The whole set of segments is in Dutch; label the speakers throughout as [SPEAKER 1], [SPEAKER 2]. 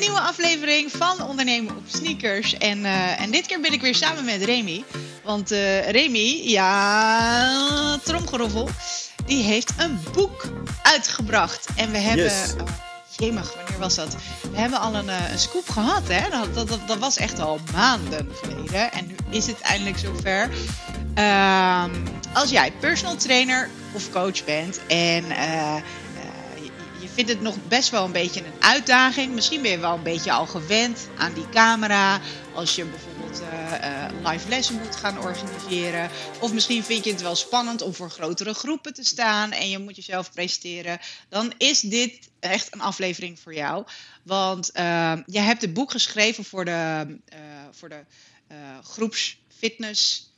[SPEAKER 1] Een nieuwe aflevering van Ondernemen op Sneakers. En, uh, en dit keer ben ik weer samen met Remy. Want uh, Remy, ja, tromgeroffel, die heeft een boek uitgebracht. En we hebben...
[SPEAKER 2] Yes.
[SPEAKER 1] Oh, jemig, wanneer was dat? We hebben al een, uh, een scoop gehad, hè? Dat, dat, dat, dat was echt al maanden geleden. En nu is het eindelijk zover. Um, als jij personal trainer of coach bent en vindt het nog best wel een beetje een uitdaging. Misschien ben je wel een beetje al gewend aan die camera. Als je bijvoorbeeld uh, uh, live lessen moet gaan organiseren. Of misschien vind je het wel spannend om voor grotere groepen te staan. En je moet jezelf presenteren. Dan is dit echt een aflevering voor jou. Want uh, je hebt het boek geschreven voor de, voor de groepsfitness.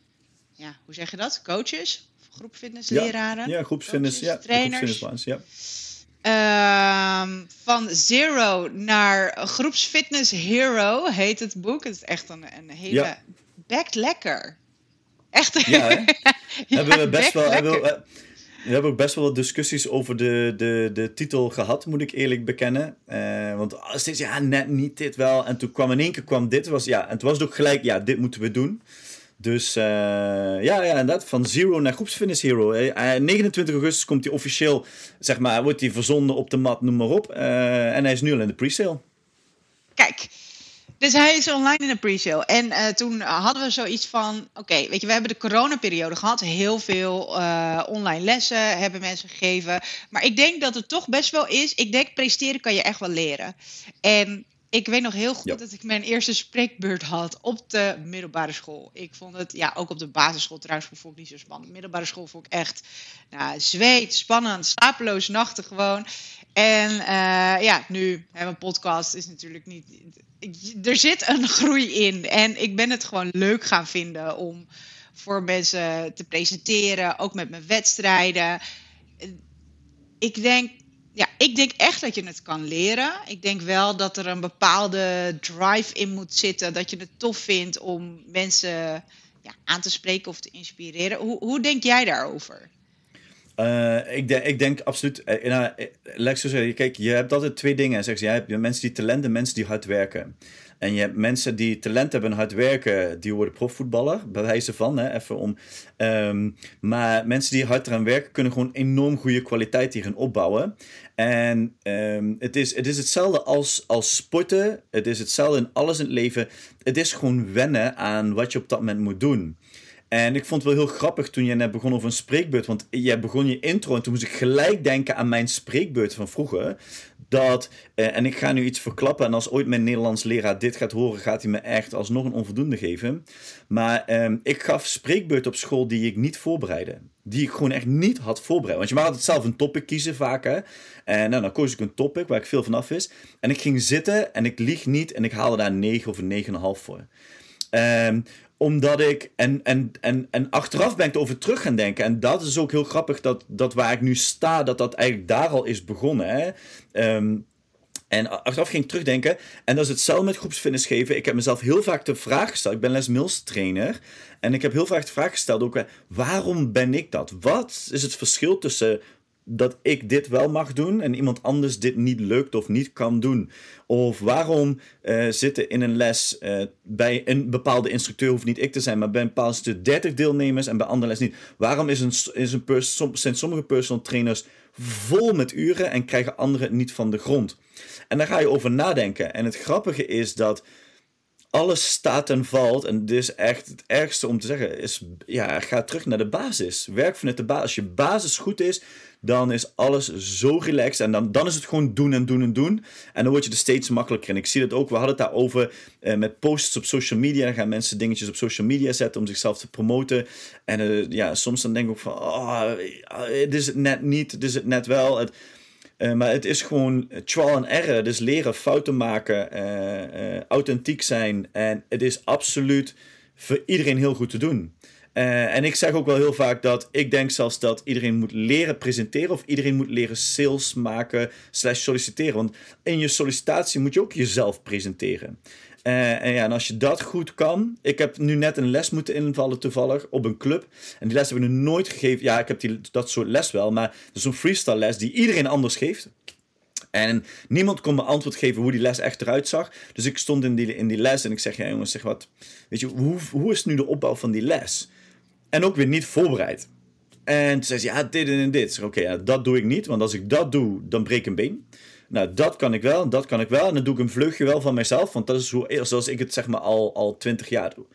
[SPEAKER 1] Ja, hoe zeg je dat? Coaches? Groepfitnessleraren?
[SPEAKER 2] Ja, ja groepsfitness. ja,
[SPEAKER 1] trainers.
[SPEAKER 2] groepsfitness, ja.
[SPEAKER 1] Uh, van Zero naar Groepsfitness Hero heet het boek. Het is echt een, een hele.
[SPEAKER 2] Ja.
[SPEAKER 1] Bekt lekker. Echt.
[SPEAKER 2] Ja, hè?
[SPEAKER 1] Ja,
[SPEAKER 2] hebben we best wel. Hebben we, we hebben ook best wel wat discussies over de, de, de titel gehad, moet ik eerlijk bekennen. Eh, want steeds, ja, net niet dit wel. En toen kwam in één keer kwam dit. Was, ja, en toen was het ook gelijk, ja, dit moeten we doen. Dus uh, ja, ja, inderdaad, van Zero naar Groepsfitness Hero. Uh, 29 augustus komt hij officieel, zeg maar, wordt hij verzonden op de mat, noem maar op. En hij is nu al in de pre-sale.
[SPEAKER 1] Kijk, dus hij is online in de pre-sale. En toen hadden we zoiets van, oké, weet je, we hebben de coronaperiode gehad. Heel veel online lessen hebben mensen gegeven. Maar ik denk dat het toch best wel is. Ik denk, presteren kan je echt wel leren. En ik weet nog heel goed
[SPEAKER 2] Ja.
[SPEAKER 1] dat ik mijn eerste spreekbeurt had op de middelbare school. Ik vond het, ja, ook op de basisschool trouwens vond ik niet zo spannend. Middelbare school vond ik echt, nou, zweet, spannend, slapeloze nachten gewoon. En uh, ja, nu, hè, mijn podcast is natuurlijk niet... er zit een groei in en ik ben het gewoon leuk gaan vinden om voor mensen te presenteren, ook met mijn wedstrijden. Ik denk, ja, ik denk echt dat je het kan leren. Ik denk wel dat er een bepaalde drive in moet zitten. Dat je het tof vindt om mensen ja, aan te spreken of te inspireren. Hoe, hoe denk jij daarover?
[SPEAKER 2] Uh, ik, denk, ik denk absoluut. Uh, uh, zeggen, kijk, je hebt altijd twee dingen. Zeg, je hebt mensen die talent en mensen die hard werken. En je hebt mensen die talent hebben en hard werken, die worden profvoetballer, bij wijze van, hè, even om. Um, maar mensen die hard eraan werken, kunnen gewoon enorm goede kwaliteit hierin opbouwen. En um, het, is, het is hetzelfde als, als sporten, het is hetzelfde in alles in het leven. Het is gewoon wennen aan wat je op dat moment moet doen. En ik vond het wel heel grappig toen je net begon over een spreekbeurt. Want jij begon je intro en toen moest ik gelijk denken aan mijn spreekbeurt van vroeger. Dat, eh, en ik ga nu iets verklappen. En als ooit mijn Nederlands leraar dit gaat horen, gaat hij me echt alsnog een onvoldoende geven. Maar eh, ik gaf spreekbeurt op school die ik niet voorbereidde. Die ik gewoon echt niet had voorbereid. Want je mag altijd zelf een topic kiezen vaak. Hè? En nou, dan koos ik een topic waar ik veel van af wist. En ik ging zitten en ik lieg niet. En ik haalde daar een 9 of een 9,5 voor. Um, omdat ik, en, en, en, en achteraf ben ik erover terug gaan denken. En dat is ook heel grappig dat, dat waar ik nu sta, dat dat eigenlijk daar al is begonnen. Hè? Um, en achteraf ging ik terugdenken. En dat is hetzelfde met groepsfitness geven. Ik heb mezelf heel vaak de vraag gesteld. Ik ben Les Mills trainer. En ik heb heel vaak de vraag gesteld ook. Waarom ben ik dat? Wat is het verschil tussen dat ik dit wel mag doen en iemand anders dit niet lukt of niet kan doen? Of waarom uh, zitten in een les uh, bij een bepaalde instructeur, hoeft niet ik te zijn, maar bij een bepaalde instructeur 30 deelnemers en bij andere les niet? Waarom is een, is een pers, zijn sommige personal trainers vol met uren en krijgen anderen niet van de grond? En daar ga je over nadenken. En het grappige is dat alles staat en valt. En dit is echt het ergste om te zeggen. Is, ja, ga terug naar de basis. Werk vanuit de basis. Als je basis goed is, dan is alles zo relaxed. En dan, dan is het gewoon doen en doen en doen. En dan word je er steeds makkelijker. En ik zie dat ook. We hadden het daarover uh, met posts op social media. Dan gaan mensen dingetjes op social media zetten om zichzelf te promoten. En uh, ja, soms dan denk ik ook van... Oh, het is het net niet. Het is het net wel. Het, uh, maar het is gewoon trial and error. Dus leren, fouten maken, uh, uh, authentiek zijn. En het is absoluut voor iedereen heel goed te doen. En ik zeg ook wel heel vaak dat ik denk zelfs dat iedereen moet leren presenteren of iedereen moet leren sales maken slash solliciteren. Want in je sollicitatie moet je ook jezelf presenteren. Uh, en, ja, en als je dat goed kan. Ik heb nu net een les moeten invallen toevallig op een club. En die les hebben we nooit gegeven. Ja, ik heb die, dat soort les wel. Maar een freestyle les die iedereen anders geeft. En niemand kon me antwoord geven hoe die les echt eruit zag. Dus ik stond in die, in die les en ik zeg, ja jongens, zeg wat, weet je, hoe, hoe is nu de opbouw van die les? En ook weer niet voorbereid. En toen zei ze, ja, dit en dit. Oké, ja, dat doe ik niet, want als ik dat doe, dan breek ik een been. Nou, dat kan ik wel, dat kan ik wel. En dan doe ik een vleugje wel van mezelf, want dat is hoe, zoals ik het zeg maar al, al 20 jaar doe.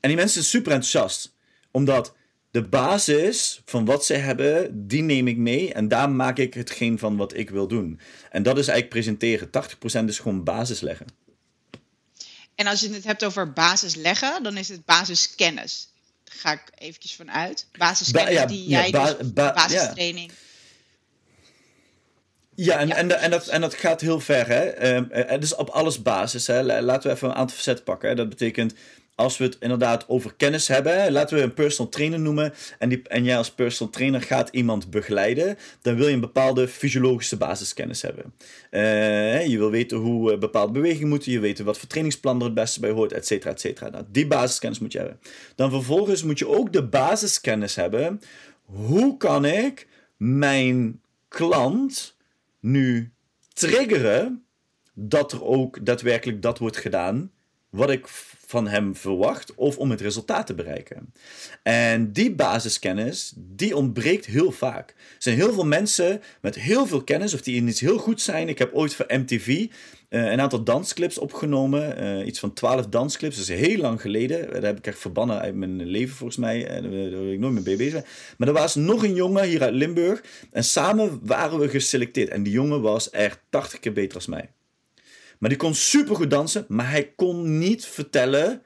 [SPEAKER 2] En die mensen zijn super enthousiast, omdat de basis van wat ze hebben, die neem ik mee en daar maak ik hetgeen van wat ik wil doen. En dat is eigenlijk presenteren. 80% is gewoon basis leggen.
[SPEAKER 1] En als je het hebt over basis leggen, dan is het basiskennis. Daar ga ik eventjes van uit. Basiskennis ja, die jij ba dus, basistraining.
[SPEAKER 2] Ja, en, En, en, dat, en dat gaat heel ver. Hè? Um, het is op alles basis. Hè? Laten we even een aantal facetten pakken. Hè? Dat betekent als we het inderdaad over kennis hebben, laten we een personal trainer noemen, en, die, en jij als personal trainer gaat iemand begeleiden, dan wil je een bepaalde fysiologische basiskennis hebben. Uh, je wil weten hoe uh, bepaalde bewegingen moeten, je weet wat voor trainingsplan er het beste bij hoort, et cetera, et cetera. Nou, die basiskennis moet je hebben. Dan vervolgens moet je ook de basiskennis hebben. Hoe kan ik mijn klant nu triggeren dat er ook daadwerkelijk dat wordt gedaan wat ik van hem verwacht of om het resultaat te bereiken. En die basiskennis, die ontbreekt heel vaak. Er zijn heel veel mensen met heel veel kennis of die in iets heel goed zijn. Ik heb ooit voor MTV eh, een aantal dansclips opgenomen. Uh, iets van twaalf dansclips. Dat is heel lang geleden. Daar heb ik echt verbannen uit mijn leven volgens mij. Daar wil ik nooit meer mee bezig Maar er was nog een jongen hier uit Limburg. En samen waren we geselecteerd. En die jongen was echt 80 keer beter als mij. Maar die kon supergoed dansen, maar hij kon niet vertellen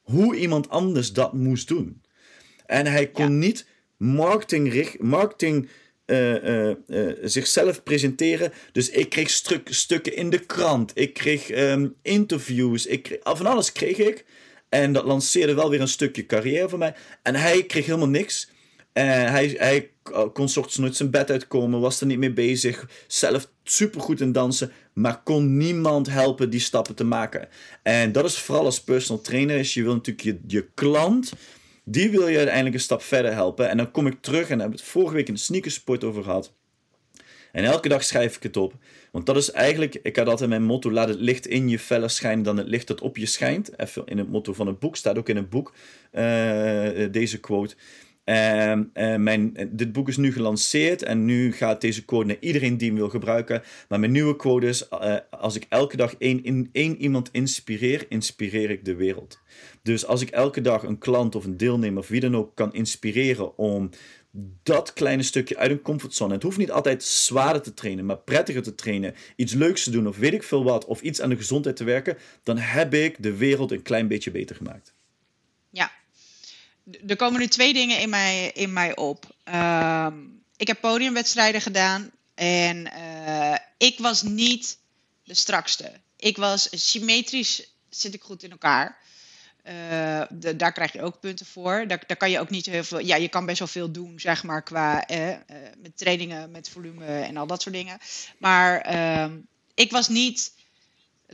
[SPEAKER 2] hoe iemand anders dat moest doen. En hij kon niet marketing, marketing uh, uh, zichzelf presenteren. Dus ik kreeg stuk, stukken in de krant. Ik kreeg um, interviews. Ik kreeg, van alles kreeg ik. En dat lanceerde wel weer een stukje carrière voor mij. En hij kreeg helemaal niks. En hij, hij kon ochtends nooit zijn bed uitkomen, was er niet mee bezig. Zelf supergoed in dansen, maar kon niemand helpen die stappen te maken. En dat is vooral als personal trainer. Is je wil natuurlijk je, je klant, die wil je uiteindelijk een stap verder helpen. En dan kom ik terug en daar hebben we het vorige week in de sneakersport over gehad. En elke dag schrijf ik het op. Want dat is eigenlijk, ik had altijd mijn motto: laat het licht in je feller schijnen dan het licht dat op je schijnt. Even in het motto van het boek, staat ook in het boek uh, deze quote. Uh, mijn, dit boek is nu gelanceerd en nu gaat deze quote naar iedereen die hem wil gebruiken. Maar mijn nieuwe quote is: uh, als ik elke dag één, één iemand inspireer, inspireer ik de wereld. Dus als ik elke dag een klant of een deelnemer of wie dan ook kan inspireren om dat kleine stukje uit een comfortzone. Het hoeft niet altijd zwaarder te trainen, maar prettiger te trainen. Iets leuks te doen of weet ik veel wat. Of iets aan de gezondheid te werken. Dan heb ik de wereld een klein beetje beter gemaakt.
[SPEAKER 1] Er komen nu twee dingen in mij, in mij op. Ehm, ik heb podiumwedstrijden gedaan en uh, ik was niet de strakste. Ik was symmetrisch, zit ik goed in elkaar. De, daar krijg je ook punten voor. Daar, kan je ook niet heel veel. Ja, je kan best wel veel doen, zeg maar, qua eh, met trainingen, met volume en al dat soort dingen. Maar ehm, ik was niet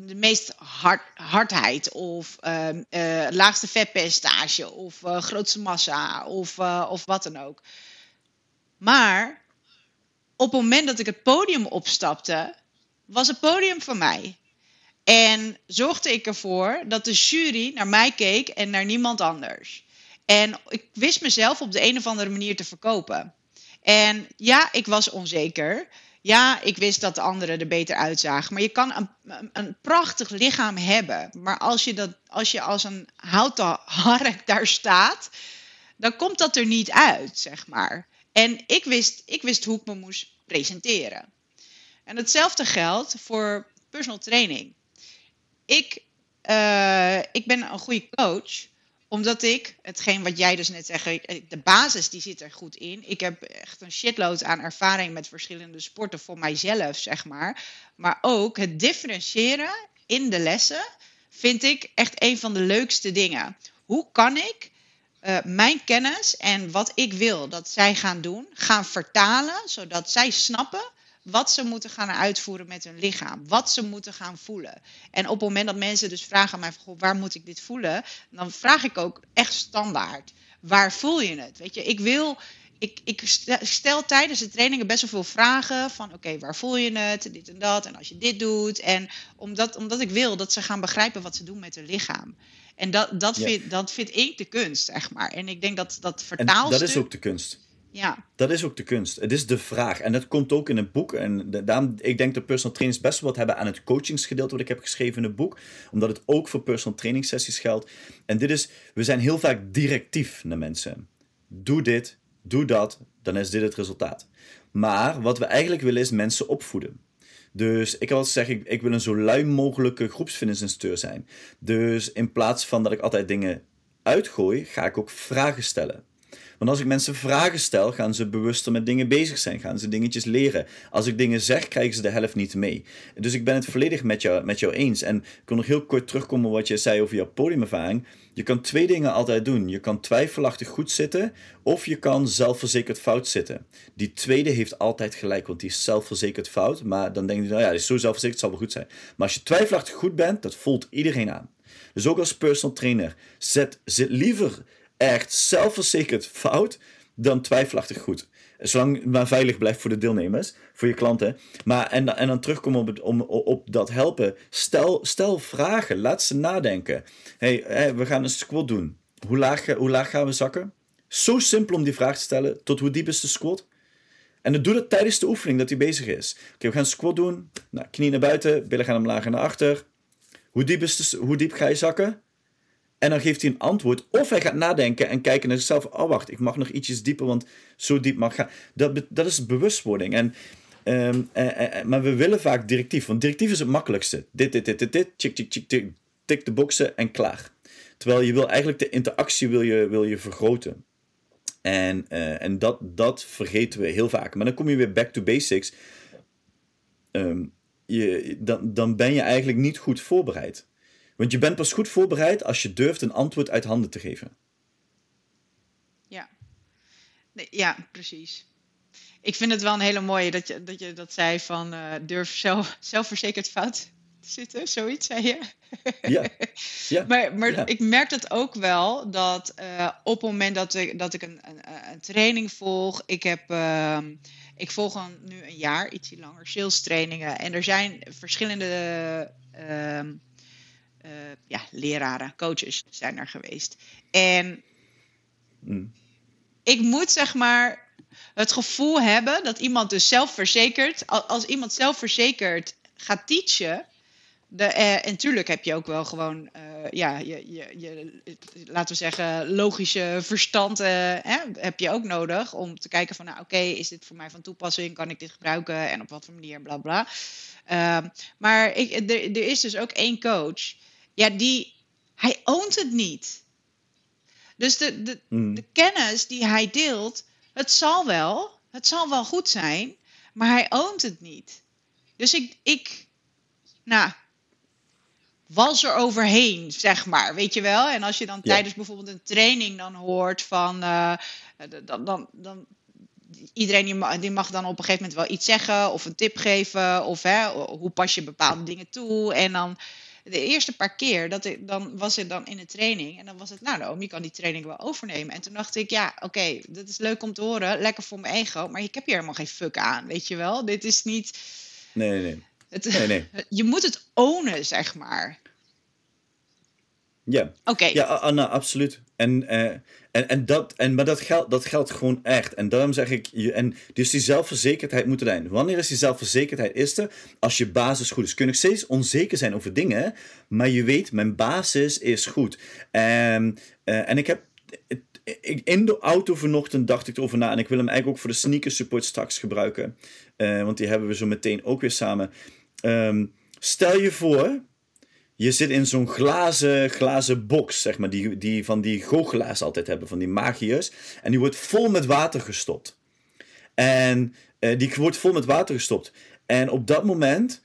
[SPEAKER 1] de meest hard, hardheid of uh, uh, laagste vetpercentage of uh, grootste massa of, of wat dan ook. Maar op het moment dat ik het podium opstapte, was het podium van mij. En zorgde ik ervoor dat de jury naar mij keek en naar niemand anders. En ik wist mezelf op de een of andere manier te verkopen. En ja, ik was onzeker. Ja, ik wist dat de anderen er beter uitzagen. Maar je kan een, een prachtig lichaam hebben. Maar als je, dat, als je als een houten hark daar staat, dan komt dat er niet uit, zeg maar. En ik wist, ik wist hoe ik me moest presenteren. En hetzelfde geldt voor personal training. Ik, uh, ik ben een goede coach omdat ik, hetgeen wat jij dus net zegt, de basis die zit er goed in. Ik heb echt een shitload aan ervaring met verschillende sporten voor mijzelf, zeg maar. Maar ook het differentiëren in de lessen vind ik echt een van de leukste dingen. Hoe kan ik uh, mijn kennis en wat ik wil dat zij gaan doen, gaan vertalen, zodat zij snappen wat ze moeten gaan uitvoeren met hun lichaam, wat ze moeten gaan voelen. En op het moment dat mensen dus vragen aan mij, van, waar moet ik dit voelen? Dan vraag ik ook echt standaard, waar voel je het? Weet je, ik wil, ik, ik stel tijdens de trainingen best wel veel vragen van oké, waar voel je het, dit en dat, en als je dit doet. En omdat, omdat ik wil dat ze gaan begrijpen wat ze doen met hun lichaam. En dat, dat, vind, dat vind ik de kunst, zeg maar. En ik denk dat dat vertaalstuk...
[SPEAKER 2] En dat is ook de kunst.
[SPEAKER 1] Ja.
[SPEAKER 2] Dat is ook de kunst. Het is de vraag. En dat komt ook in het boek. En daarom, ik denk dat personal trainers best wat hebben aan het coachingsgedeelte wat ik heb geschreven in het boek. Omdat het ook voor personal training sessies geldt. En dit is, we zijn heel vaak directief naar mensen. Doe dit, doe dat, dan is dit het resultaat. Maar wat we eigenlijk willen is mensen opvoeden. Dus ik wil zeggen, ik, wil een zo lui mogelijke groepsfitnessinstructeur zijn. Dus in plaats van dat ik altijd dingen uitgooi, ga ik ook vragen stellen. Want als ik mensen vragen stel, gaan ze bewuster met dingen bezig zijn. Gaan ze dingetjes leren. Als ik dingen zeg, krijgen ze de helft niet mee. Dus ik ben het volledig met jou, met jou eens. En ik wil nog heel kort terugkomen op wat je zei over jouw podiumervaring. Je kan twee dingen altijd doen. Je kan twijfelachtig goed zitten, of je kan zelfverzekerd fout zitten. Die tweede heeft altijd gelijk, want die is zelfverzekerd fout. Maar dan denk je, nou ja, is zo zelfverzekerd, zal wel goed zijn. Maar als je twijfelachtig goed bent, dat voelt iedereen aan. Dus ook als personal trainer, zet, zit liever echt zelfverzekerd fout dan twijfelachtig goed. Zolang het maar veilig blijft voor de deelnemers, voor je klanten. Maar, en, en dan terugkomen op, het, om, op dat helpen. Stel, stel vragen, laat ze nadenken. hey, we gaan een squat doen. Hoe laag, hoe laag gaan we zakken? Zo simpel om die vraag te stellen. Tot hoe diep is de squat? En dan doe dat tijdens de oefening dat hij bezig is. Oké, we gaan squat doen. Nou, knie naar buiten, billen gaan omlaag en naar achter. Hoe diep, is de, hoe diep ga je zakken? En dan geeft hij een antwoord. Of hij gaat nadenken en kijken naar zichzelf. Oh, wacht, ik mag nog ietsjes dieper, want zo diep mag gaan. Dat, dat is bewustwording. En, um, maar we willen vaak directief. Want directief is het makkelijkste. Dit, dit, dit, dit, dit. Tik, tik, tik, tik. De boxen en klaar. Terwijl je wil eigenlijk de interactie wil je, wil je vergroten. En, en dat, dat vergeten we heel vaak. Maar dan kom je weer back to basics. Um, je, dan, dan ben je eigenlijk niet goed voorbereid. Want je bent pas goed voorbereid als je durft een antwoord uit handen te geven.
[SPEAKER 1] Ja, nee, ja precies. Ik vind het wel een hele mooie dat je dat, je dat zei van uh, durf zelf, zelfverzekerd fout te zitten, zoiets zei je.
[SPEAKER 2] Ja. ja.
[SPEAKER 1] maar maar ik merk dat ook wel dat uh, op het moment dat ik, dat ik een, een, een training volg, ik heb. Uh, ik volg al nu een jaar, ietsje langer, sales trainingen. En er zijn verschillende uh, uh, ja, leraren, coaches zijn er geweest. En mm. ik moet zeg maar het gevoel hebben dat iemand dus zelfverzekerd, als iemand zelfverzekerd gaat teachen. De, uh, en tuurlijk heb je ook wel gewoon, uh, ja, je, je, je, laten we zeggen, logische verstand hè, heb je ook nodig om te kijken van, nou oké, okay, is dit voor mij van toepassing? Kan ik dit gebruiken? En op wat voor manier, bla bla. Uh, maar ik, er, er is dus ook één coach ja, die, hij oont het niet. Dus de, de, hmm. de kennis die hij deelt, het zal wel, het zal wel goed zijn, maar hij oont het niet. Dus ik, ik nou, was er overheen, zeg maar, weet je wel. En als je dan tijdens bijvoorbeeld een training dan hoort van, uh, dan, dan, dan, iedereen die mag, die mag dan op een gegeven moment wel iets zeggen of een tip geven of hè, hoe pas je bepaalde dingen toe. En dan de eerste paar keer, dat ik, dan was het dan in een training. En dan was het, nou, je kan die training wel overnemen. En toen dacht ik, ja, oké, dat is leuk om te horen. Lekker voor mijn ego. Maar ik heb hier helemaal geen fuck aan, weet je wel. Dit is niet...
[SPEAKER 2] Nee, nee, nee.
[SPEAKER 1] Het, nee, nee. Je moet het ownen, zeg maar.
[SPEAKER 2] Ja,
[SPEAKER 1] Oké.
[SPEAKER 2] ja Anna, absoluut. En, uh, en, en dat, en, maar dat geldt, dat geldt gewoon echt. En daarom zeg ik, je, en dus die zelfverzekerdheid moet er zijn. Wanneer is die zelfverzekerdheid? Is er als je basis goed is. Kun je nog steeds onzeker zijn over dingen, maar je weet, mijn basis is goed. En, uh, en ik heb in de auto vanochtend dacht ik erover na. En ik wil hem eigenlijk ook voor de sneaker support straks gebruiken. Uh, want die hebben we zo meteen ook weer samen. Um, stel je voor je zit in zo'n glazen, glazen box, zeg maar, die, die van die goochelaars altijd hebben, van die magiërs. En die wordt vol met water gestopt. En uh, die wordt vol met water gestopt. En op dat moment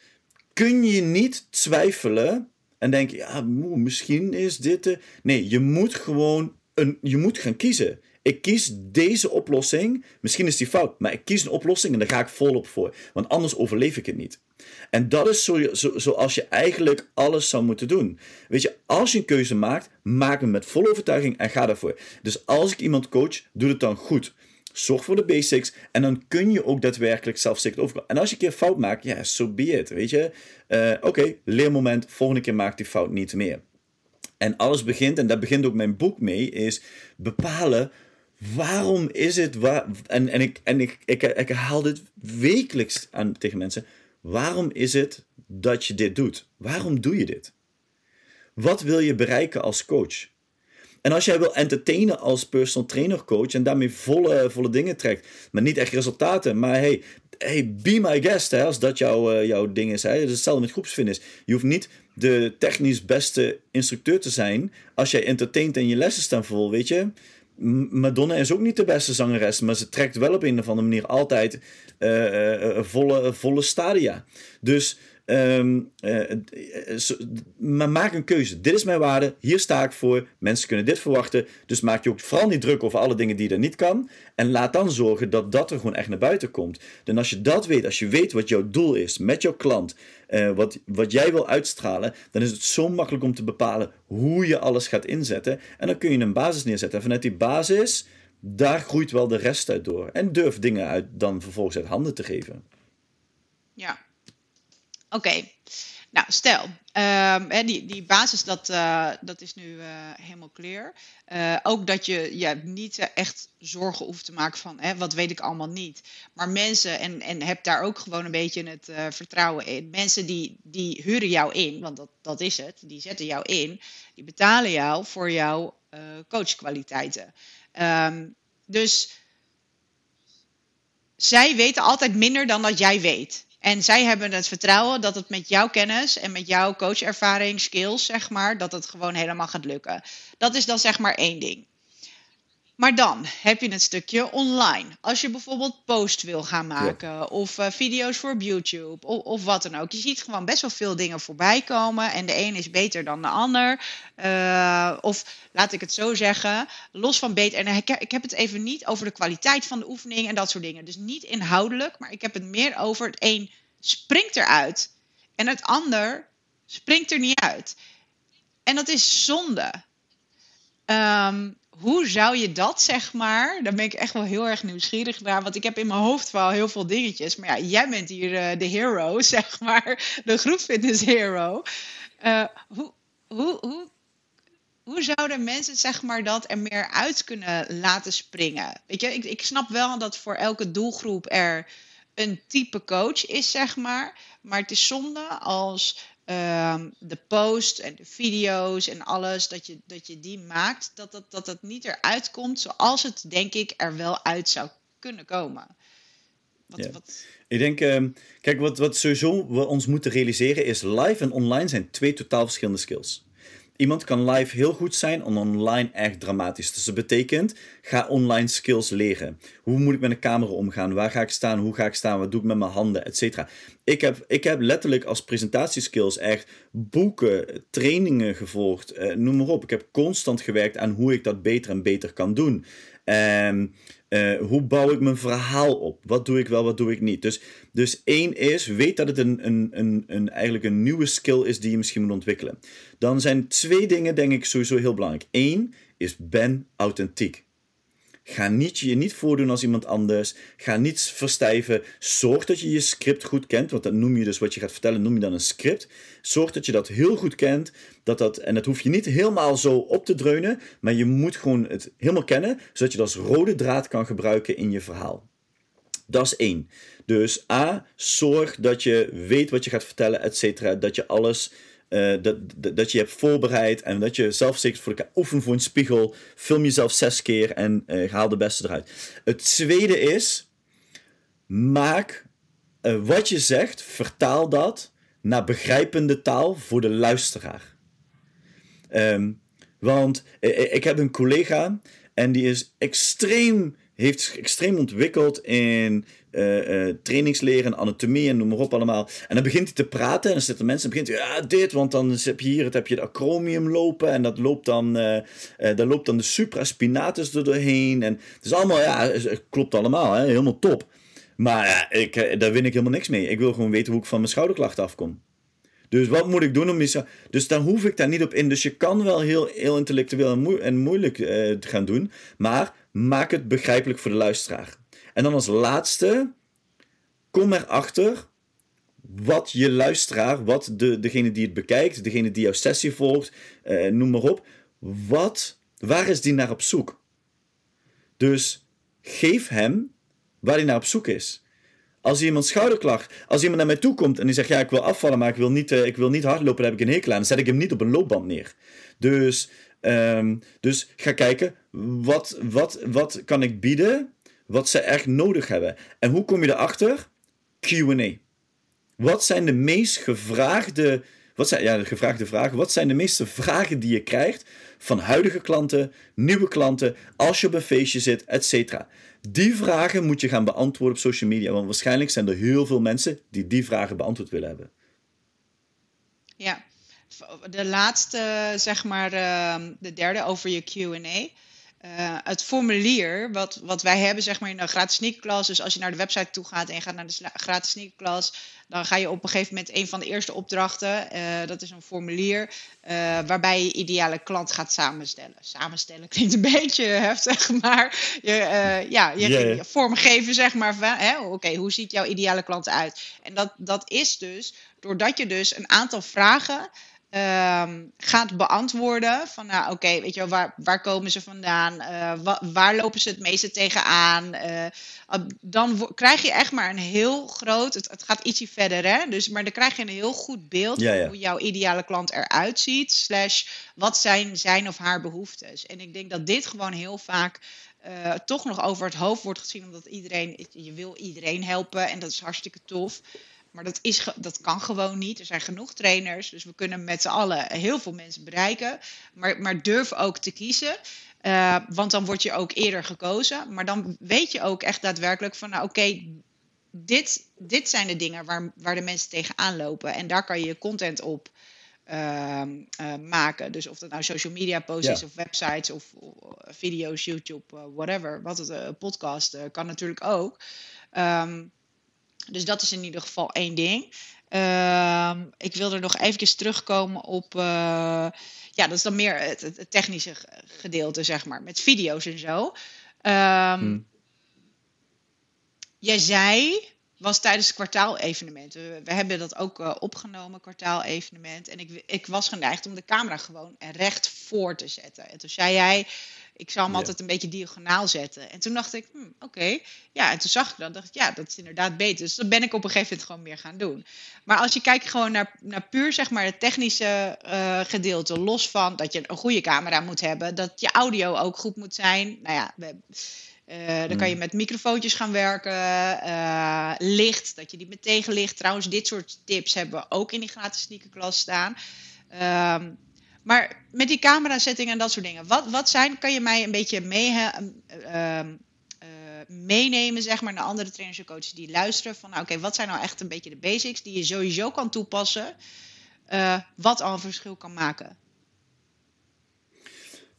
[SPEAKER 2] kun je niet twijfelen en denken, ja, misschien is dit de... Nee, je moet gewoon een, je moet gaan kiezen. Ik kies deze oplossing. Misschien is die fout, maar ik kies een oplossing en daar ga ik volop voor. Want anders overleef ik het niet. En dat is zo, zo, zoals je eigenlijk alles zou moeten doen. Weet je, als je een keuze maakt, maak hem met volle overtuiging en ga daarvoor. Dus als ik iemand coach, doe het dan goed. Zorg voor de basics. En dan kun je ook daadwerkelijk zelfzeker overkomen. En als je een keer fout maakt, ja, so be it. Weet je. Uh, Oké, leermoment. Volgende keer maakt die fout niet meer. En alles begint, en daar begint ook mijn boek mee, is bepalen waarom is het. Waar, en en, ik, en ik, ik, ik herhaal dit wekelijks aan, tegen mensen. Waarom is het dat je dit doet? Waarom doe je dit? Wat wil je bereiken als coach? En als jij wil entertainen als personal trainer coach en daarmee volle, volle dingen trekt, maar niet echt resultaten, maar hey, hey be my guest, als dat jouw, uh, jouw ding is. Hè. Het is hetzelfde met groepsfitness. Je hoeft niet de technisch beste instructeur te zijn als jij entertaint en je lessen staan vol, weet je. Madonna is ook niet de beste zangeres, maar ze trekt wel op een of andere manier altijd uh, uh, volle, volle stadia. Dus Um, maar maak een keuze. Dit is mijn waarde. Hier sta ik voor. Mensen kunnen dit verwachten. Dus maak je ook vooral niet druk over alle dingen die er niet kan. En laat dan zorgen dat dat er gewoon echt naar buiten komt. En als je dat weet, als je weet wat jouw doel is met jouw klant, uh, wat, wat jij wil uitstralen, dan is het zo makkelijk om te bepalen hoe je alles gaat inzetten. En dan kun je een basis neerzetten. En vanuit die basis, daar groeit wel de rest uit door. En durf dingen uit, dan vervolgens uit handen te geven.
[SPEAKER 1] Ja, Oké, nou stel, um, die, die basis dat, uh, dat is nu uh, helemaal clear. Uh, ook dat je ja, niet echt zorgen hoeft te maken van wat weet ik allemaal niet. Maar mensen, en, en heb daar ook gewoon een beetje het vertrouwen in. Mensen die, die huren jou in, want dat, dat is het, die zetten jou in. Die betalen jou voor jouw coachkwaliteiten. Um, dus zij weten altijd minder dan dat jij weet. En zij hebben het vertrouwen dat het met jouw kennis en met jouw coachervaring, skills, zeg maar, dat het gewoon helemaal gaat lukken. Dat is dan zeg maar één ding. Maar dan heb je een stukje online. Als je bijvoorbeeld post wil gaan maken of uh, video's voor YouTube of, of, wat dan ook. Je ziet gewoon best wel veel dingen voorbij komen en de een is beter dan de ander. Uh, of laat ik het zo zeggen, los van beter. En ik, ik heb het even niet over de kwaliteit van de oefening en dat soort dingen. Dus niet inhoudelijk, maar ik heb het meer over het een springt eruit en het ander springt er niet uit. En dat is zonde. Um, hoe zou je dat, zeg maar, daar ben ik echt wel heel erg nieuwsgierig naar. Want ik heb in mijn hoofd wel heel veel dingetjes. Maar ja, jij bent hier uh, de hero, zeg maar. De groepfitness hero. Uh, hoe, hoe, hoe, hoe zouden mensen, zeg maar, dat er meer uit kunnen laten springen? Weet je, ik, ik snap wel dat voor elke doelgroep er een type coach is, zeg maar. Maar het is zonde als Ehm, de post en de video's en alles, dat je, dat je die maakt, dat dat, dat dat niet eruit komt zoals het, denk ik, er wel uit zou kunnen komen.
[SPEAKER 2] Wat, wat... Ik denk, uh, kijk, wat, wat sowieso we ons moeten realiseren is: live en online zijn twee totaal verschillende skills. Iemand kan live heel goed zijn en online echt dramatisch. Dus dat betekent, ga online skills leren. Hoe moet ik met een camera omgaan? Waar ga ik staan? Hoe ga ik staan? Wat doe ik met mijn handen? Etcetera. Ik heb, ik heb letterlijk als presentatieskills echt boeken, trainingen gevolgd. Eh, noem maar op. Ik heb constant gewerkt aan hoe ik dat beter en beter kan doen. En uh, hoe bouw ik mijn verhaal op? Wat doe ik wel, wat doe ik niet? Dus, dus één is, weet dat het een, een, een, een, eigenlijk een nieuwe skill is die je misschien moet ontwikkelen. Dan zijn twee dingen, denk ik, sowieso heel belangrijk. Eén is, ben authentiek. Ga niet je niet voordoen als iemand anders. Ga niet verstijven. Zorg dat je je script goed kent. Want dat noem je dus wat je gaat vertellen, noem je dan een script. Zorg dat je dat heel goed kent. Dat dat, en dat hoef je niet helemaal zo op te dreunen. Maar je moet gewoon het helemaal kennen. Zodat je dat als rode draad kan gebruiken in je verhaal. Dat is één. Dus A, zorg dat je weet wat je gaat vertellen, et cetera. Dat je alles uh, dat, dat je hebt voorbereid en dat je zelf zeker voor elkaar oefen voor een spiegel. Film jezelf zes keer en uh, haal de beste eruit. Het tweede is, maak uh, wat je zegt, vertaal dat naar begrijpende taal voor de luisteraar. Um, want ik heb een collega en die is extreem, heeft extreem ontwikkeld in uh, trainingsleren, anatomie en noem maar op allemaal. En dan begint hij te praten en dan zitten mensen en begint hij, ja, dit, want dan heb je hier het, heb je de acromium lopen en dat loopt dan, uh, daar loopt dan de supraspinatus er doorheen. En het is allemaal, ja, het klopt allemaal, hè, helemaal top. Maar ik, daar win ik helemaal niks mee. Ik wil gewoon weten hoe ik van mijn schouderklachten afkom. Dus wat moet ik doen om die... Dus dan hoef ik daar niet op in. Dus je kan wel heel, heel intellectueel en, moeilijk uh, gaan doen. Maar maak het begrijpelijk voor de luisteraar. En dan als laatste, kom erachter wat je luisteraar, wat de, degene die het bekijkt, degene die jouw sessie volgt, uh, noem maar op, wat, waar is die naar op zoek? Dus geef hem waar hij naar op zoek is. Als iemand schouderklacht, als iemand naar mij toe komt en die zegt: Ja, ik wil afvallen, maar ik wil niet, uh, ik wil niet hardlopen, daar heb ik een hekel aan, dan zet ik hem niet op een loopband neer. Dus, um, dus ga kijken: wat, wat, wat kan ik bieden wat ze echt nodig hebben? En hoe kom je erachter? QA. Wat zijn de meest gevraagde, wat zijn, ja, de gevraagde vragen, wat zijn de meeste vragen die je krijgt van huidige klanten, nieuwe klanten, als je op een feestje zit, etc. Die vragen moet je gaan beantwoorden op social media, want waarschijnlijk zijn er heel veel mensen die die vragen beantwoord willen hebben.
[SPEAKER 1] Ja, de laatste, zeg maar, ehm, de derde over je QA. Uh, het formulier wat, wat wij hebben zeg maar, in de gratis sneakerklas. Dus als je naar de website toe gaat en je gaat naar de gratis sneakerklas, dan ga je op een gegeven moment een van de eerste opdrachten. Uh, dat is een formulier uh, waarbij je ideale klant gaat samenstellen. Samenstellen klinkt een beetje heftig, maar je, ja, je yeah. vormgeven zeg maar van, oké, hoe ziet jouw ideale klant uit? En dat, dat is dus doordat je dus een aantal vragen um, gaat beantwoorden. Van nou oké, weet je wel, waar, waar komen ze vandaan? Uh, waar lopen ze het meeste tegenaan? Uh, dan krijg je echt maar een heel groot, het, het, gaat ietsje verder hè. Dus, maar dan krijg je een heel goed beeld ja, ja. van hoe jouw ideale klant eruit ziet. Slash wat zijn zijn of haar behoeftes. En ik denk dat dit gewoon heel vaak uh, toch nog over het hoofd wordt gezien. Omdat iedereen, je wil iedereen helpen en dat is hartstikke tof. Maar dat, is, dat kan gewoon niet. Er zijn genoeg trainers, dus we kunnen met z'n allen heel veel mensen bereiken. Maar, maar durf ook te kiezen. Uh, want dan word je ook eerder gekozen. Maar dan weet je ook echt daadwerkelijk van, nou oké, dit, dit zijn de dingen waar, waar de mensen tegenaan lopen. En daar kan je je content op uh, uh, maken. Dus of dat nou social media posts ja. is, of websites, of, of video's, YouTube, uh, whatever. Wat het, podcast kan natuurlijk ook. Um, dus dat is in ieder geval één ding. Uh, ik wil er nog even terugkomen op. Uh, ja, dat is dan meer het, het, technische gedeelte, zeg maar. Met video's en zo. Um, hmm. Jij zei, was tijdens het kwartaalevenement. We, we hebben dat ook uh, opgenomen, kwartaalevenement. En ik, ik was geneigd om de camera gewoon recht voor te zetten. En toen zei jij, ik zou hem altijd een beetje diagonaal zetten. En toen dacht ik, hm, oké. Ja, en toen zag ik dat. dacht ik, ja, dat is inderdaad beter. Dus dat ben ik op een gegeven moment gewoon meer gaan doen. Maar als je kijkt gewoon naar, naar puur zeg maar het technische uh, gedeelte. Los van dat je een goede camera moet hebben. Dat je audio ook goed moet zijn. Nou ja, we, uh, dan kan je hmm. met microfoontjes gaan werken. Uh, licht, dat je die met tegenlicht. Trouwens, dit soort tips hebben we ook in die gratis sneakerklas staan. Uh, maar met die camera-setting en dat soort dingen. Wat, wat zijn, kan je mij een beetje mee, uh, uh, meenemen, zeg maar, naar andere trainers en coaches die luisteren? Van, nou, oké, wat zijn nou echt een beetje de basics die je sowieso kan toepassen, uh, wat al een verschil kan maken?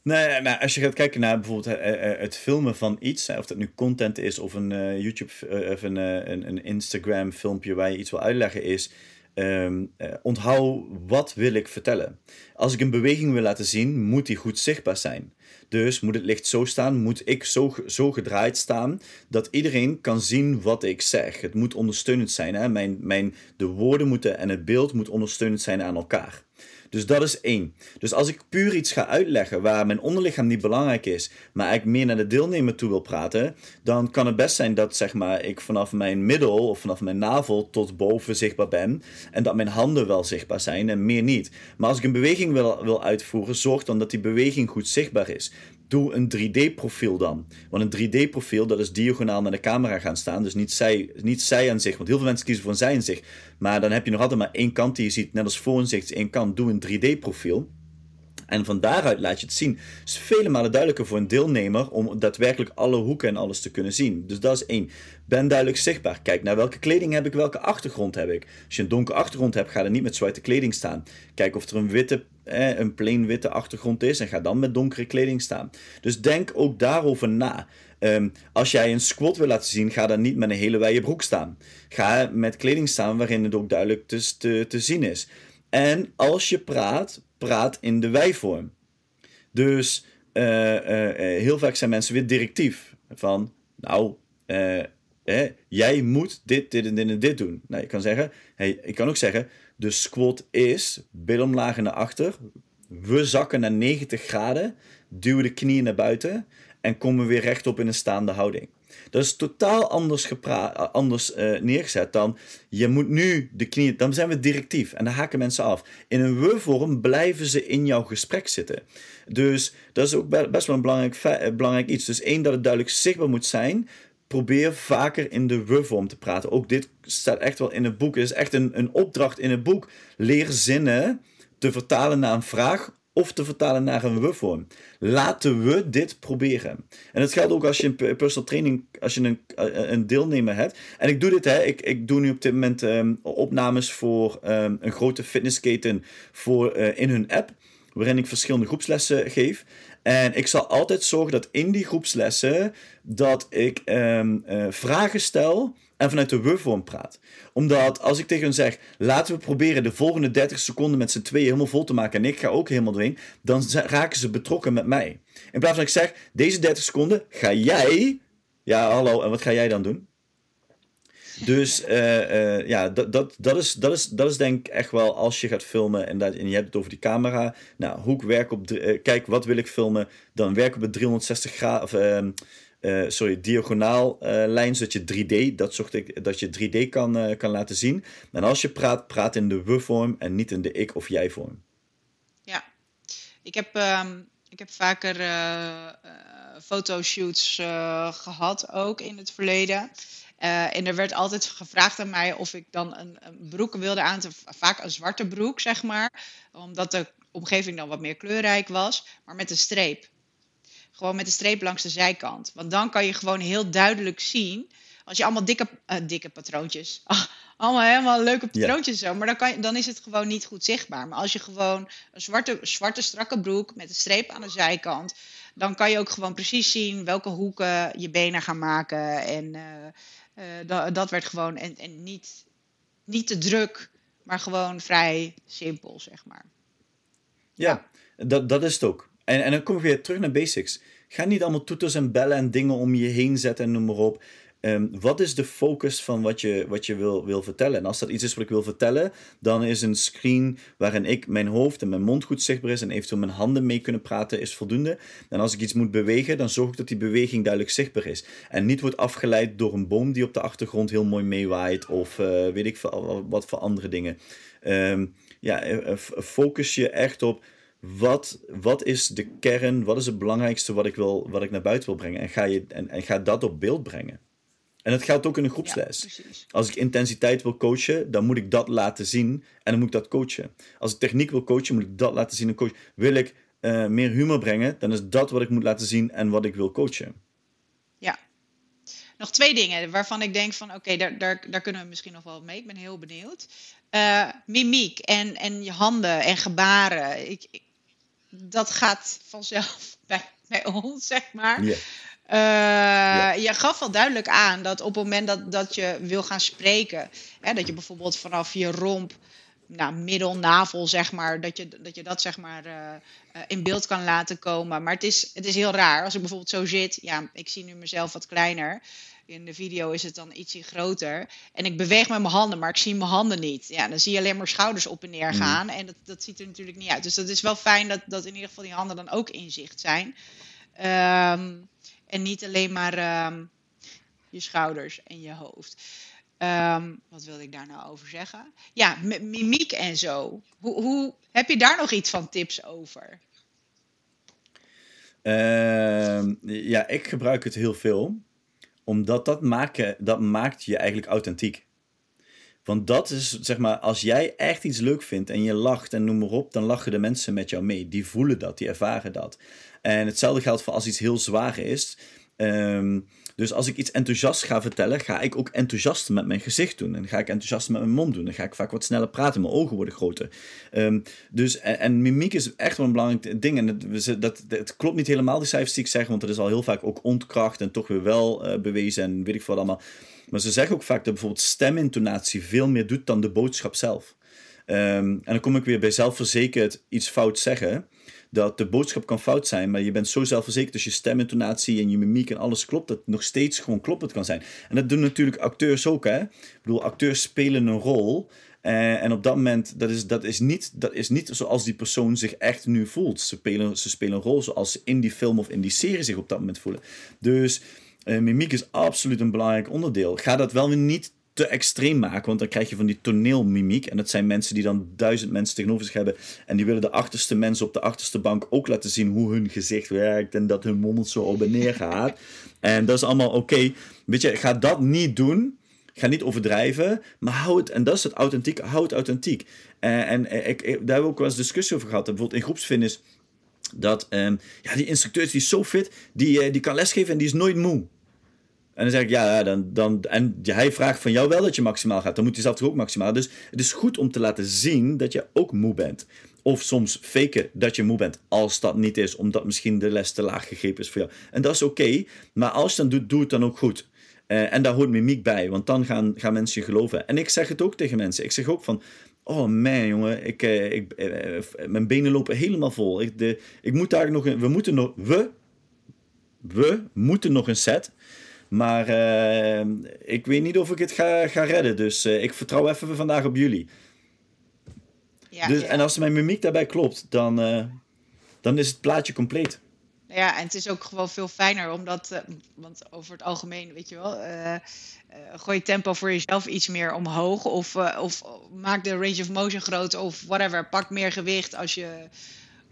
[SPEAKER 2] Nee, nou, als je gaat kijken naar bijvoorbeeld eh, eh, het filmen van iets, of dat nu content is of een YouTube of een, een, een Instagram filmpje waar je iets wil uitleggen, is Um, onthoud wat wil ik vertellen. Als ik een beweging wil laten zien, moet die goed zichtbaar zijn. Dus moet het licht zo staan, moet ik zo, zo gedraaid staan dat iedereen kan zien wat ik zeg. Het moet ondersteunend zijn. Hè? Mijn, mijn, de woorden moeten en het beeld moet ondersteunend zijn aan elkaar. Dus dat is één. Dus als ik puur iets ga uitleggen waar mijn onderlichaam niet belangrijk is, maar ik meer naar de deelnemer toe wil praten, dan kan het best zijn dat zeg maar, ik vanaf mijn middel of vanaf mijn navel tot boven zichtbaar ben en dat mijn handen wel zichtbaar zijn en meer niet. Maar als ik een beweging wil, wil uitvoeren, zorg dan dat die beweging goed zichtbaar is doe een 3D-profiel dan. Want een 3D-profiel, dat is diagonaal met de camera gaan staan. Dus niet zij, niet zij aan zich. Want heel veel mensen kiezen voor een zij aan zich. Maar dan heb je nog altijd maar één kant die je ziet. Net als voor een zicht één kant. Doe een 3D-profiel. En van daaruit laat je het zien. Het is vele malen duidelijker voor een deelnemer om daadwerkelijk alle hoeken en alles te kunnen zien. Dus dat is één. Ben duidelijk zichtbaar. Kijk naar welke kleding heb ik, welke achtergrond heb ik. Als je een donkere achtergrond hebt, ga er niet met zwarte kleding staan. Kijk of er een witte, een plain witte achtergrond is en ga dan met donkere kleding staan. Dus denk ook daarover na. Um, als jij een squat wil laten zien, ga dan niet met een hele wijde broek staan. Ga met kleding staan waarin het ook duidelijk te, te zien is. En als je praat, praat in de wij-vorm. Dus heel vaak zijn mensen weer directief. Van, nou, jij moet dit, dit en dit en dit doen. Nou, je kan zeggen, hey, ik kan ook zeggen, de squat is billen omlaag naar achter. We zakken naar 90 graden, duwen de knieën naar buiten en komen weer rechtop in een staande houding. Dat is totaal anders, anders uh, neergezet dan je moet nu de knieën. Dan zijn we directief en dan haken mensen af. In een we-vorm blijven ze in jouw gesprek zitten. Dus dat is ook best wel een belangrijk, belangrijk iets. Dus één, dat het duidelijk zichtbaar moet zijn probeer vaker in de we-vorm te praten. Ook dit staat echt wel in het boek. Het is echt een, een opdracht in het boek. Leer zinnen te vertalen naar een vraag of te vertalen naar een we-vorm. Laten we dit proberen. En dat geldt ook als je een personal training, als je een, eh, een deelnemer hebt. En ik doe dit, hè. Ik, ik doe nu op dit moment ehm, opnames voor ehm, een grote fitnessketen voor, uh, in hun app. Waarin ik verschillende groepslessen geef. En ik zal altijd zorgen dat in die groepslessen dat ik um, uh, vragen stel en vanuit de we-vorm praat. Omdat als ik tegen hen zeg, laten we proberen de volgende 30 seconden met z'n tweeën helemaal vol te maken en ik ga ook helemaal doorheen, dan raken ze betrokken met mij. In plaats van ik zeg, deze 30 seconden ga jij, ja hallo, en wat ga jij dan doen? Dus uh, uh, ja, dat, dat, dat, is, dat, is, dat is denk ik echt wel als je gaat filmen en, dat, en je hebt het over die camera. Nou, ik werk op. Uh, kijk, wat wil ik filmen? Dan werk op het 360 graden. Ehm, sorry, diagonaal lijn, zodat je 3D, dat zocht ik, dat je 3D kan, kan laten zien. En als je praat, praat in de we-vorm en niet in de ik- of jij-vorm.
[SPEAKER 1] Ja, ik heb, um, ik heb vaker fotoshoots gehad ook in het verleden. Uh, en er werd altijd gevraagd aan mij of ik dan een, een broek wilde aan, vaak een zwarte broek, zeg maar. Omdat de omgeving dan wat meer kleurrijk was, maar met een streep. Gewoon met een streep langs de zijkant. Want dan kan je gewoon heel duidelijk zien. Als je allemaal dikke, uh, dikke patroontjes. allemaal helemaal leuke patroontjes zo. Maar dan, kan je, dan is het gewoon niet goed zichtbaar. Maar als je gewoon een zwarte, zwarte strakke broek met een streep aan de zijkant. Dan kan je ook gewoon precies zien welke hoeken je benen gaan maken. En uh, dat, dat werd gewoon, en, en niet, niet te druk, maar gewoon vrij simpel, zeg maar.
[SPEAKER 2] Ja, Dat, dat is het ook. En, en dan kom ik weer terug naar basics. Ga niet allemaal toeters en bellen en dingen om je heen zetten en noem maar op. Um, wat is de focus van wat je, wat je wil, wil vertellen? En als dat iets is wat ik wil vertellen, dan is een screen waarin ik mijn hoofd en mijn mond goed zichtbaar is en eventueel mijn handen mee kunnen praten, is voldoende. En als ik iets moet bewegen, dan zorg ik dat die beweging duidelijk zichtbaar is. En niet wordt afgeleid door een boom die op de achtergrond heel mooi meewaait of uh, weet ik wat voor andere dingen. Um, ja, eh, eh, focus je echt op wat, wat is de kern, wat is het belangrijkste wat ik, wil, wat ik naar buiten wil brengen. En ga, je, en, en ga dat op beeld brengen. En dat geldt ook in een groepsles. Als ik intensiteit wil coachen, dan moet ik dat laten zien en dan moet ik dat coachen. Als ik techniek wil coachen, moet ik dat laten zien en coachen. Wil ik uh, meer humor brengen, dan is dat wat ik moet laten zien en wat ik wil coachen.
[SPEAKER 1] Ja. Nog twee dingen waarvan ik denk van oké, daar, daar, daar kunnen we misschien nog wel mee. Ik ben heel benieuwd. Uh, mimiek en, en je handen en gebaren. Ik, ik, dat gaat vanzelf bij, bij ons, zeg maar. Yeah. Uh, Je gaf wel duidelijk aan dat op het moment dat, dat je wil gaan spreken, hè, dat je bijvoorbeeld vanaf je romp, nou, middel, navel, zeg maar, dat je dat, je dat zeg maar uh, in beeld kan laten komen. Maar het is, het is heel raar. Als ik bijvoorbeeld zo zit, ja, ik zie nu mezelf wat kleiner. In de video is het dan ietsje groter. En ik beweeg met mijn handen, maar ik zie mijn handen niet. Ja, dan zie je alleen maar schouders op en neer mm. gaan. En dat, dat ziet er natuurlijk niet uit. Dus dat is wel fijn dat, dat in ieder geval die handen dan ook in zicht zijn. Um, en niet alleen maar um, je schouders en je hoofd. Um, wat wilde ik daar nou over zeggen? Ja, mimiek en zo. Hoe, hoe, heb je daar nog iets van tips over?
[SPEAKER 2] Uh, ja, ik gebruik het heel veel. Omdat dat, dat maakt je eigenlijk authentiek. Want dat is, zeg maar, als jij echt iets leuk vindt en je lacht en noem maar op, dan lachen de mensen met jou mee. Die voelen dat, die ervaren dat. En hetzelfde geldt voor als iets heel zwaar is. Um, dus als ik iets enthousiast ga vertellen, ga ik ook enthousiast met mijn gezicht doen. En ga ik enthousiast met mijn mond doen. Dan ga ik vaak wat sneller praten. Mijn ogen worden groter. Um, dus, en, mimiek is echt wel een belangrijk ding. En het, dat, het klopt niet helemaal, die cijfers die ik zeg. Want het is al heel vaak ook ontkracht en toch weer wel uh, bewezen. En weet ik wat allemaal. Maar ze zeggen ook vaak dat bijvoorbeeld stemintonatie veel meer doet dan de boodschap zelf. Ehm, en dan kom ik weer bij zelfverzekerd iets fout zeggen. Dat de boodschap kan fout zijn, maar je bent zo zelfverzekerd als je stemintonatie en je mimiek en alles klopt, dat nog steeds gewoon kloppend kan zijn. En dat doen natuurlijk acteurs ook, hè? Ik bedoel, acteurs spelen een rol. Uh, en op dat moment, dat is, dat, is niet, dat is niet zoals die persoon zich echt nu voelt. Ze spelen, ze spelen een rol zoals ze in die film of in die serie zich op dat moment voelen. Dus uh, mimiek is absoluut een belangrijk onderdeel. Ga dat wel weer niet te extreem maken, want dan krijg je van die toneelmimiek. En dat zijn mensen die dan duizend mensen tegenover zich hebben. En die willen de achterste mensen op de achterste bank ook laten zien hoe hun gezicht werkt. En dat hun mond zo op en neer gaat. en dat is allemaal oké. Weet je, ga dat niet doen. Ga niet overdrijven, maar hou het, en dat is het authentiek, hou het authentiek. Uh, en ik, ik, daar hebben we ook wel eens discussie over gehad. Bijvoorbeeld in groepsfitness, dat um, ja, die instructeur die is zo fit, die, die kan lesgeven en die is nooit moe. En dan zeg ik, ja, dan, dan, en hij vraagt van jou wel dat je maximaal gaat. Dan moet hij zelf toch ook maximaal. Dus het is goed om te laten zien dat je ook moe bent. Of soms faken dat je moe bent, als dat niet is, omdat misschien de les te laag gegrepen is voor jou. En dat is oké, maar als je dan doet, doe het dan ook goed. Uh, en daar hoort mimiek bij, want dan gaan, gaan mensen je geloven. En ik zeg het ook tegen mensen. Ik zeg ook van, oh man jongen, ik, uh, ik, uh, mijn benen lopen helemaal vol. Ik, de, ik moet daar nog een, we moeten nog, we, we moeten nog een set. Maar ik weet niet of ik het ga, ga redden. Dus ik vertrouw even vandaag op jullie. Ja, dus, ja. En als mijn mimiek daarbij klopt, dan, dan is het plaatje compleet.
[SPEAKER 1] Ja, en het is ook gewoon veel fijner, omdat, uh, want over het algemeen, weet je wel, gooi je tempo voor jezelf iets meer omhoog. Of, of maak de range of motion groter, of whatever. Pak meer gewicht als je,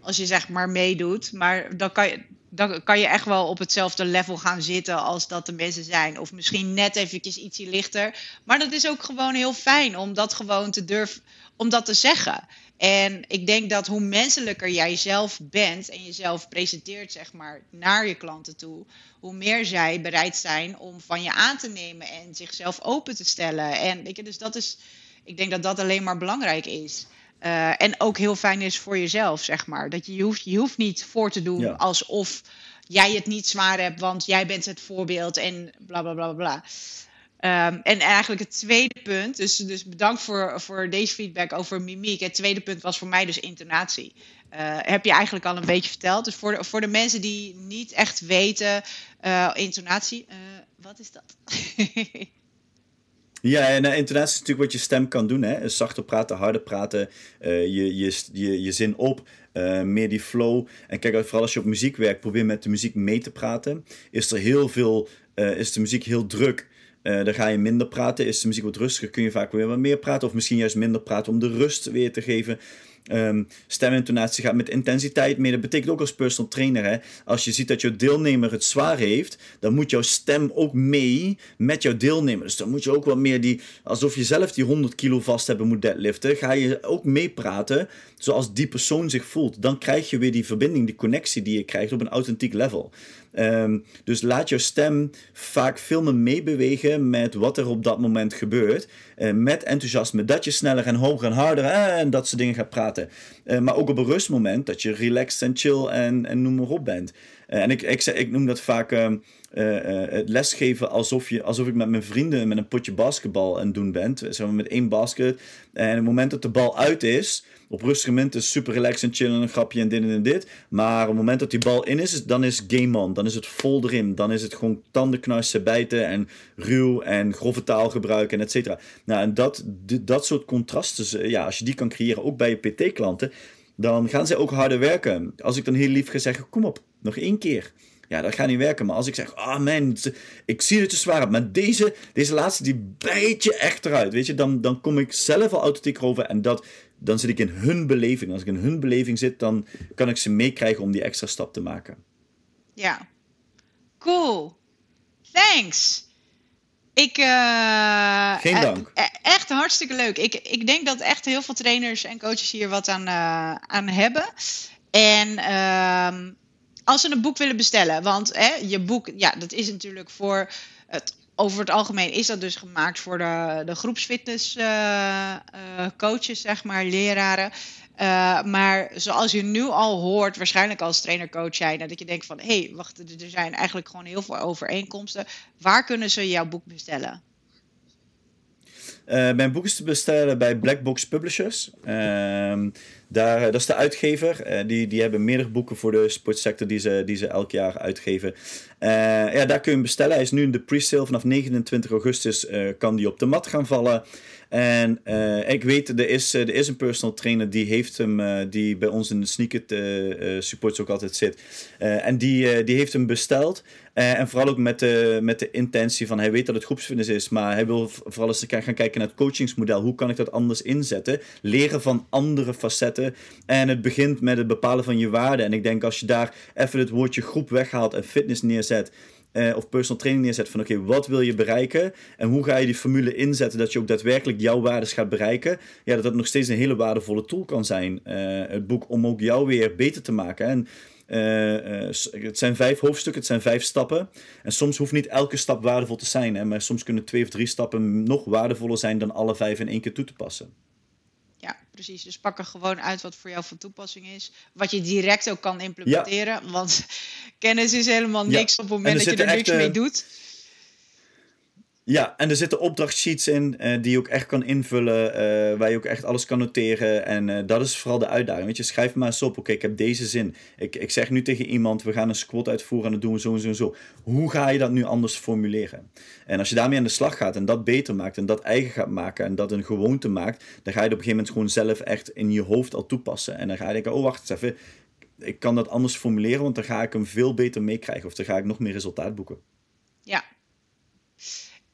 [SPEAKER 1] als je zeg maar meedoet. Maar dan kan, je, dan kan je echt wel op hetzelfde level gaan zitten als dat de mensen zijn. Of misschien net eventjes ietsje lichter. Maar dat is ook gewoon heel fijn om dat gewoon te durven, om dat te zeggen. En ik denk dat hoe menselijker jij zelf bent en jezelf presenteert, zeg maar, naar je klanten toe, hoe meer zij bereid zijn om van je aan te nemen en zichzelf open te stellen. En weet je, dus dat is, ik denk dat dat alleen maar belangrijk is. Uh, en ook heel fijn is voor jezelf, zeg maar. Dat je, je, hoeft, je hoeft niet voor te doen ja. alsof jij het niet zwaar hebt, want jij bent het voorbeeld en bla bla bla bla. Um, en eigenlijk het tweede punt, dus, dus bedankt voor, voor deze feedback over mimiek. Het tweede punt was voor mij dus intonatie. Uh, heb je eigenlijk al een beetje verteld. Dus voor de, voor de mensen die niet echt weten, uh, intonatie, wat is dat?
[SPEAKER 2] Ja, en uh, intonatie is natuurlijk wat je stem kan doen. Hè? Zachter praten, harder praten, uh, je, je, je, je zin op, uh, meer die flow. En kijk, vooral als je op muziek werkt, probeer met de muziek mee te praten. Is er heel veel, is de muziek heel druk, dan ga je minder praten. Is de muziek wat rustiger, kun je vaak weer wat meer praten. Of misschien juist minder praten om de rust weer te geven. Um, stemintonatie gaat met intensiteit mee. Dat betekent ook als personal trainer. Hè, als je ziet dat jouw deelnemer het zwaar heeft, dan moet jouw stem ook mee met jouw deelnemer. Dus dan moet je ook wat meer die, alsof je zelf die 100 kilo vast hebben moet deadliften, ga je ook meepraten zoals die persoon zich voelt. Dan krijg je weer die verbinding, die connectie die je krijgt op een authentiek level. Um, dus laat je stem vaak veel meer meebewegen met wat er op dat moment gebeurt. Uh, met enthousiasme, dat je sneller en hoger en harder en dat soort dingen gaat praten. Uh, maar ook op een rustmoment, dat je relaxed en chill en, en noem maar op bent. En ik, ik, ik noem dat vaak ehm, het lesgeven alsof, je, alsof ik met mijn vrienden met een potje basketbal aan het doen ben. Zeg met één basket. En op het moment dat de bal uit is op rustige momenten super relaxed en chillen, een grapje en dit en dit. Maar op het moment dat die bal in is, dan is game on. Dan is het vol erin. Dan is het gewoon tandenknarsen, bijten en ruw en grove taal gebruiken en et cetera. Nou, en dat, dat soort contrasten, ja, als je die kan creëren, ook bij je PT-klanten, dan gaan zij ook harder werken. Als ik dan heel lief ga zeggen, kom op, nog één keer. Ja, dat gaat niet werken. Maar als ik zeg, ah oh man, ik zie het te zwaar op. Maar deze, deze laatste, die bijt je echt eruit. Weet je, dan, dan kom ik zelf al authentiek over. En dat dan zit ik in hun beleving. Als ik in hun beleving zit, dan kan ik ze meekrijgen om die extra stap te maken.
[SPEAKER 1] Ja. Cool. Thanks. Ik, uh,
[SPEAKER 2] Geen dank.
[SPEAKER 1] Uh, echt hartstikke leuk. Ik, ik denk dat echt heel veel trainers en coaches hier wat aan, uh, aan hebben. En ehm, als ze een boek willen bestellen, want je boek, ja, dat is natuurlijk voor het over het algemeen is dat dus gemaakt voor de, de groepsfitness uh, uh, coaches, zeg maar, leraren. Uh, maar zoals je nu al hoort, waarschijnlijk als trainer-coach zijn, dat je denkt van, hé, hey, wacht, er zijn eigenlijk gewoon heel veel overeenkomsten. Waar kunnen ze jouw boek bestellen?
[SPEAKER 2] Mijn boek is te bestellen bij Black Box Publishers. Ehm, daar, dat is de uitgever. die, die hebben meerdere boeken voor de sportsector die ze, die ze elk jaar uitgeven. ja, daar kun je hem bestellen. Hij is nu in de pre-sale. Vanaf 29 augustus kan die op de mat gaan vallen. En ik weet, er is, er is een personal trainer die heeft hem, die bij ons in de sneaker uh, supports ook altijd zit. en die, die heeft hem besteld. En vooral ook met de, met de intentie van, hij weet dat het groepsfitness is, maar hij wil vooral eens gaan kijken naar het coachingsmodel. Hoe kan ik dat anders inzetten? Leren van andere facetten. En het begint met het bepalen van je waarden. En ik denk als je daar even het woordje groep weghaalt en fitness neerzet uh, of personal training neerzet van oké, wat wil je bereiken en hoe ga je die formule inzetten dat je ook daadwerkelijk jouw waardes gaat bereiken, ja, dat dat nog steeds een hele waardevolle tool kan zijn, uh, het boek, om ook jou weer beter te maken. En uh, het zijn vijf hoofdstukken, het zijn vijf stappen. En soms hoeft niet elke stap waardevol te zijn, hè, maar soms kunnen twee of drie stappen nog waardevoller zijn dan alle vijf in één keer toe te passen
[SPEAKER 1] precies. Dus pak er gewoon uit wat voor jou van toepassing is. Wat je direct ook kan implementeren. Want kennis is helemaal niks op het moment dat je er niks mee doet.
[SPEAKER 2] Ja, en er zitten opdrachtsheets in uh, die je ook echt kan invullen, uh, waar je ook echt alles kan noteren. En uh, dat is vooral de uitdaging. Weet je, schrijf maar eens op, oké, ik heb deze zin. Ik, ik zeg nu tegen iemand, we gaan een squat uitvoeren en dat doen we zo en zo en zo. Hoe ga je dat nu anders formuleren? En als je daarmee aan de slag gaat en dat beter maakt en dat eigen gaat maken en dat een gewoonte maakt, dan ga je het op een gegeven moment gewoon zelf echt in je hoofd al toepassen. En dan ga je denken, oh wacht eens even, ik kan dat anders formuleren, want dan ga ik hem veel beter meekrijgen of dan ga ik nog meer resultaat boeken.
[SPEAKER 1] Ja,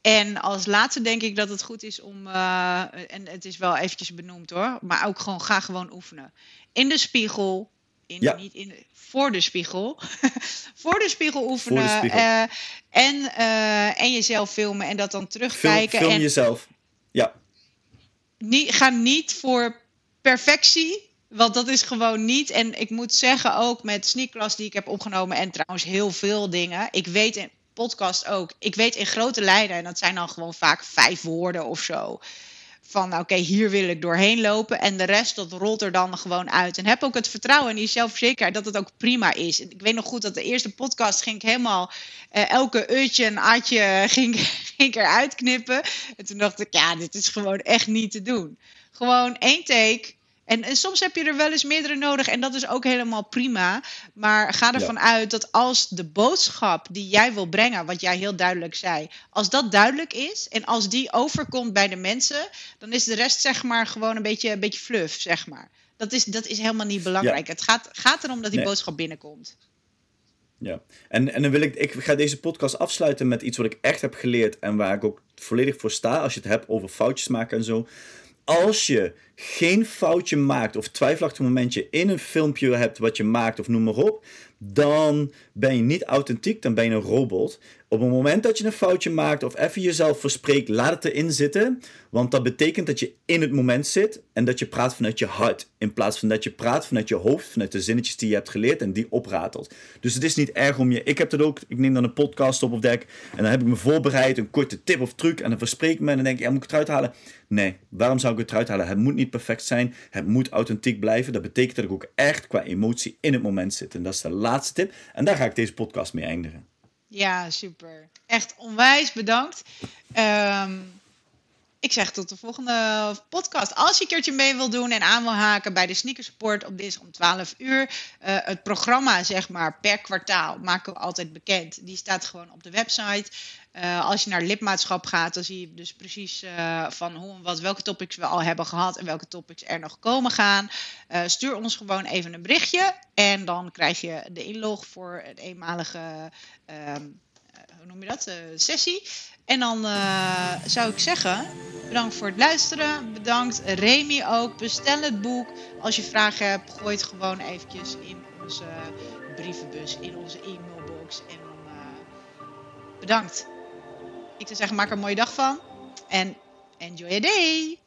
[SPEAKER 1] en als laatste denk ik dat het goed is om, uh, en het is wel eventjes benoemd hoor, maar ook gewoon ga gewoon oefenen. In de spiegel, in, ja. niet in voor de spiegel. voor de spiegel oefenen. De spiegel. Uh, en, uh, en jezelf filmen en dat dan terugkijken.
[SPEAKER 2] Film, film
[SPEAKER 1] en
[SPEAKER 2] jezelf. Ja.
[SPEAKER 1] Niet, ga niet voor perfectie. Want dat is gewoon niet. En ik moet zeggen, ook met sneakclass die ik heb opgenomen. En trouwens heel veel dingen. Ik weet podcast ook. Ik weet in grote lijnen, en dat zijn dan gewoon vaak vijf woorden of zo. Van nou, oké, hier wil ik doorheen lopen. En de rest, dat rolt er dan gewoon uit. En heb ook het vertrouwen in die zelfverzekerheid dat het ook prima is. Ik weet nog goed dat de eerste podcast ging ik helemaal... Uh, elke utje en atje ging, ging ik eruit knippen. En toen dacht ik, ja, dit is gewoon echt niet te doen. Gewoon één take en, en, soms heb je er wel eens meerdere nodig en dat is ook helemaal prima. Maar ga ervan uit dat als de boodschap die jij wil brengen, wat jij heel duidelijk zei, als dat duidelijk is en als die overkomt bij de mensen, dan is de rest zeg maar gewoon een beetje, een beetje fluff, zeg maar. Dat is, dat is helemaal niet belangrijk. Het gaat, gaat erom dat die boodschap binnenkomt.
[SPEAKER 2] Ja, en, en dan wil ik, ik ga deze podcast afsluiten met iets wat ik echt heb geleerd en waar ik ook volledig voor sta als je het hebt over foutjes maken en zo als je geen foutje maakt of twijfelachtig momentje in een filmpje hebt wat je maakt of noem maar op, dan ben je niet authentiek, dan ben je een robot. Op het moment dat je een foutje maakt of even jezelf verspreekt, laat het erin zitten. Want dat betekent dat je in het moment zit en dat je praat vanuit je hart. In plaats van dat je praat vanuit je hoofd, vanuit de zinnetjes die je hebt geleerd en die opratelt. Dus het is niet erg om je. Ik heb dat ook. Ik neem dan een podcast op of dek en dan heb ik me voorbereid, een korte tip of truc. En dan verspreek ik me en dan denk ik, ja, moet ik het eruit halen? Nee, waarom zou ik het eruit halen? Het moet niet perfect zijn. Het moet authentiek blijven. Dat betekent dat ik ook echt qua emotie in het moment zit. En dat is de laatste tip. En daar ga ik deze podcast mee eindigen.
[SPEAKER 1] Ja, super. Echt onwijs bedankt. Um, ik zeg tot de volgende podcast. Als je een keertje mee wil doen en aan wil haken bij de Sneaker Support op dinsdag om 12 uur. Uh, het programma, zeg maar, per kwartaal maken we altijd bekend. Die staat gewoon op de website. Uh, als je naar lidmaatschap gaat, dan zie je dus precies uh, van hoe, wat, welke topics we al hebben gehad en welke topics er nog komen gaan. Uh, stuur ons gewoon even een berichtje en dan krijg je de inlog voor het eenmalige, ehm, hoe noem je dat, sessie. En dan zou ik zeggen, bedankt voor het luisteren. Bedankt Remy ook. Bestel het boek. Als je vragen hebt, gooi het gewoon eventjes in onze brievenbus, in onze e-mailbox. En dan bedankt. Ik zou zeggen, maak er een mooie dag van. En enjoy your day!